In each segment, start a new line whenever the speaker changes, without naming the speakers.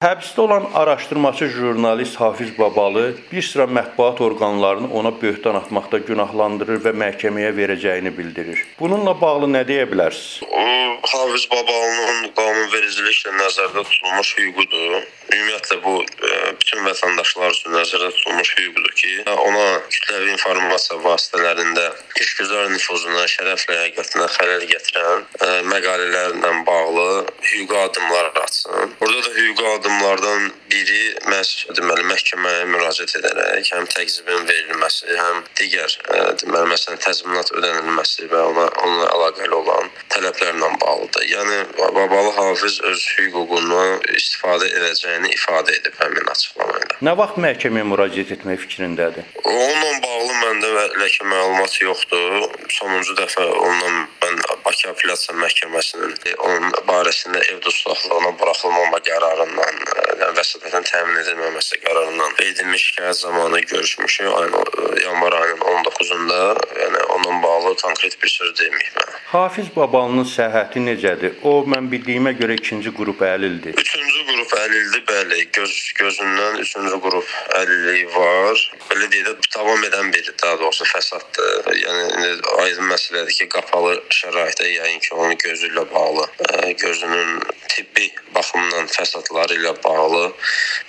Həbsdə olan araşdırmaçı jurnalist Hafiz Babalı bir sıra mətbuat orqanlarını ona böhtan atmaqda günahlandırır və məhkəməyə verəcəyini bildirir. Bununla bağlı nə deyə bilərsiniz?
O Hafiz Babalının qanunvericiliklə nəzərdə tutulmuş hüququdur. Ümumiyyətlə bu e, bütün vətəndaşlar üçün nəzərdə tutulmuş hüquqdur ki, ona kütləvi informasiya vasitələrində işgüzar nüfuzuna, şərəf ləyaqətinə xələl gətirən e, məqalələrlə bağlı hüquqi addımlar atsın. Burada da hüquqi addımlardan biri məhz deməli məhkəməyə müraciət edərək həm təqzibin verilməsi, həm digər e, deməli məsələn təzminat ödənilməsi və ona onunla əlaqəli olan tələblərlə bağlıdır. Yəni Babalı Hafiz öz hüququnu istifadə edəcəyini ifadə edib həmin açıqlamayla.
Nə vaxt məhkəməyə müraciət etmək fikrindədir?
Onunla məndə ləkə məlumat yoxdur. Sonuncu dəfə onunla mən Bakı Apellyasiya Məhkəməsinin e, onun barəsində ev dustaqlığına buraxılmama qərarından, e, yəni vəsatətin təmin edilməməsi qərarından edilmiş şikayət zamanı görüşmüşük. Ayın e, yanvar ayının 19-da, yəni onunla bağlı konkret bir söz deməyim mən.
Hafiz Babalının səhhəti necədir? O mən bildiyimə görə ikinci qrup əlildir.
Üçüncü qrup əlildir, bəli. Göz gözündən üçüncü qrup əlilliyi var. Belə deyə də davam edən bir daha doğrusu fəsaddır. Yəni indi aydın məsələdir ki, qapalı şəraitdə yəqin ki, onun gözü ilə bağlı, ə, gözünün tibbi baxımdan fəsadları ilə bağlı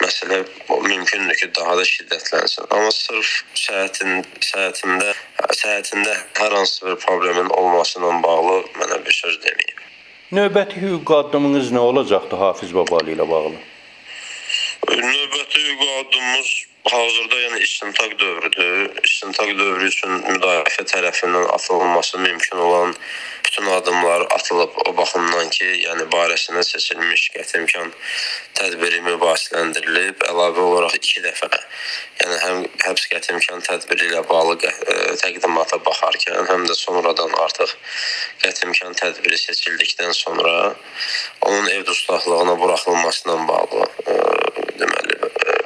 məsələ mümkündür ki, daha da şiddətlənsin. Amma sırf səhhətin səhhətində səhhətində hər hansı bir problemin olması ilə bağlı mənə bir söz deməyib.
Növbəti hüquq addımınız nə olacaqdı Hafiz Babalı ilə bağlı?
Növbəti hüquq addımımız hazırda yəni istintaq dövrüdür. İstintaq dövrü üçün müdafiə tərəfindən atılması mümkün olan bütün addımlar atılıb o baxımdan ki, yəni barəsində seçilmiş qəti imkan tədbiri mübahisələndirilib. Əlavə olaraq 2 dəfə, yəni həm həbs qəti imkan tədbiri ilə bağlı ə, e, təqdimata baxarkən, həm də sonradan artıq qəti imkan tədbiri seçildikdən sonra onun ev dustaqlığına buraxılmasına bağlı ə, e, deməli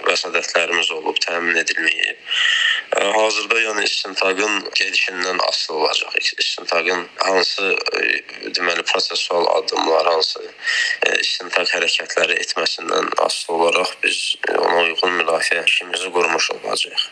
vəsatətlərimiz olub, təmin edilməyib. Hazırda yəni istintaqın gedişindən asılı olacaq. İstintaqın hansı deməli prosessual addımlar, hansı istintaq hərəkətləri etməsindən asılı olaraq biz ona uyğun müdafiə işimizi qurmuş olacağıq.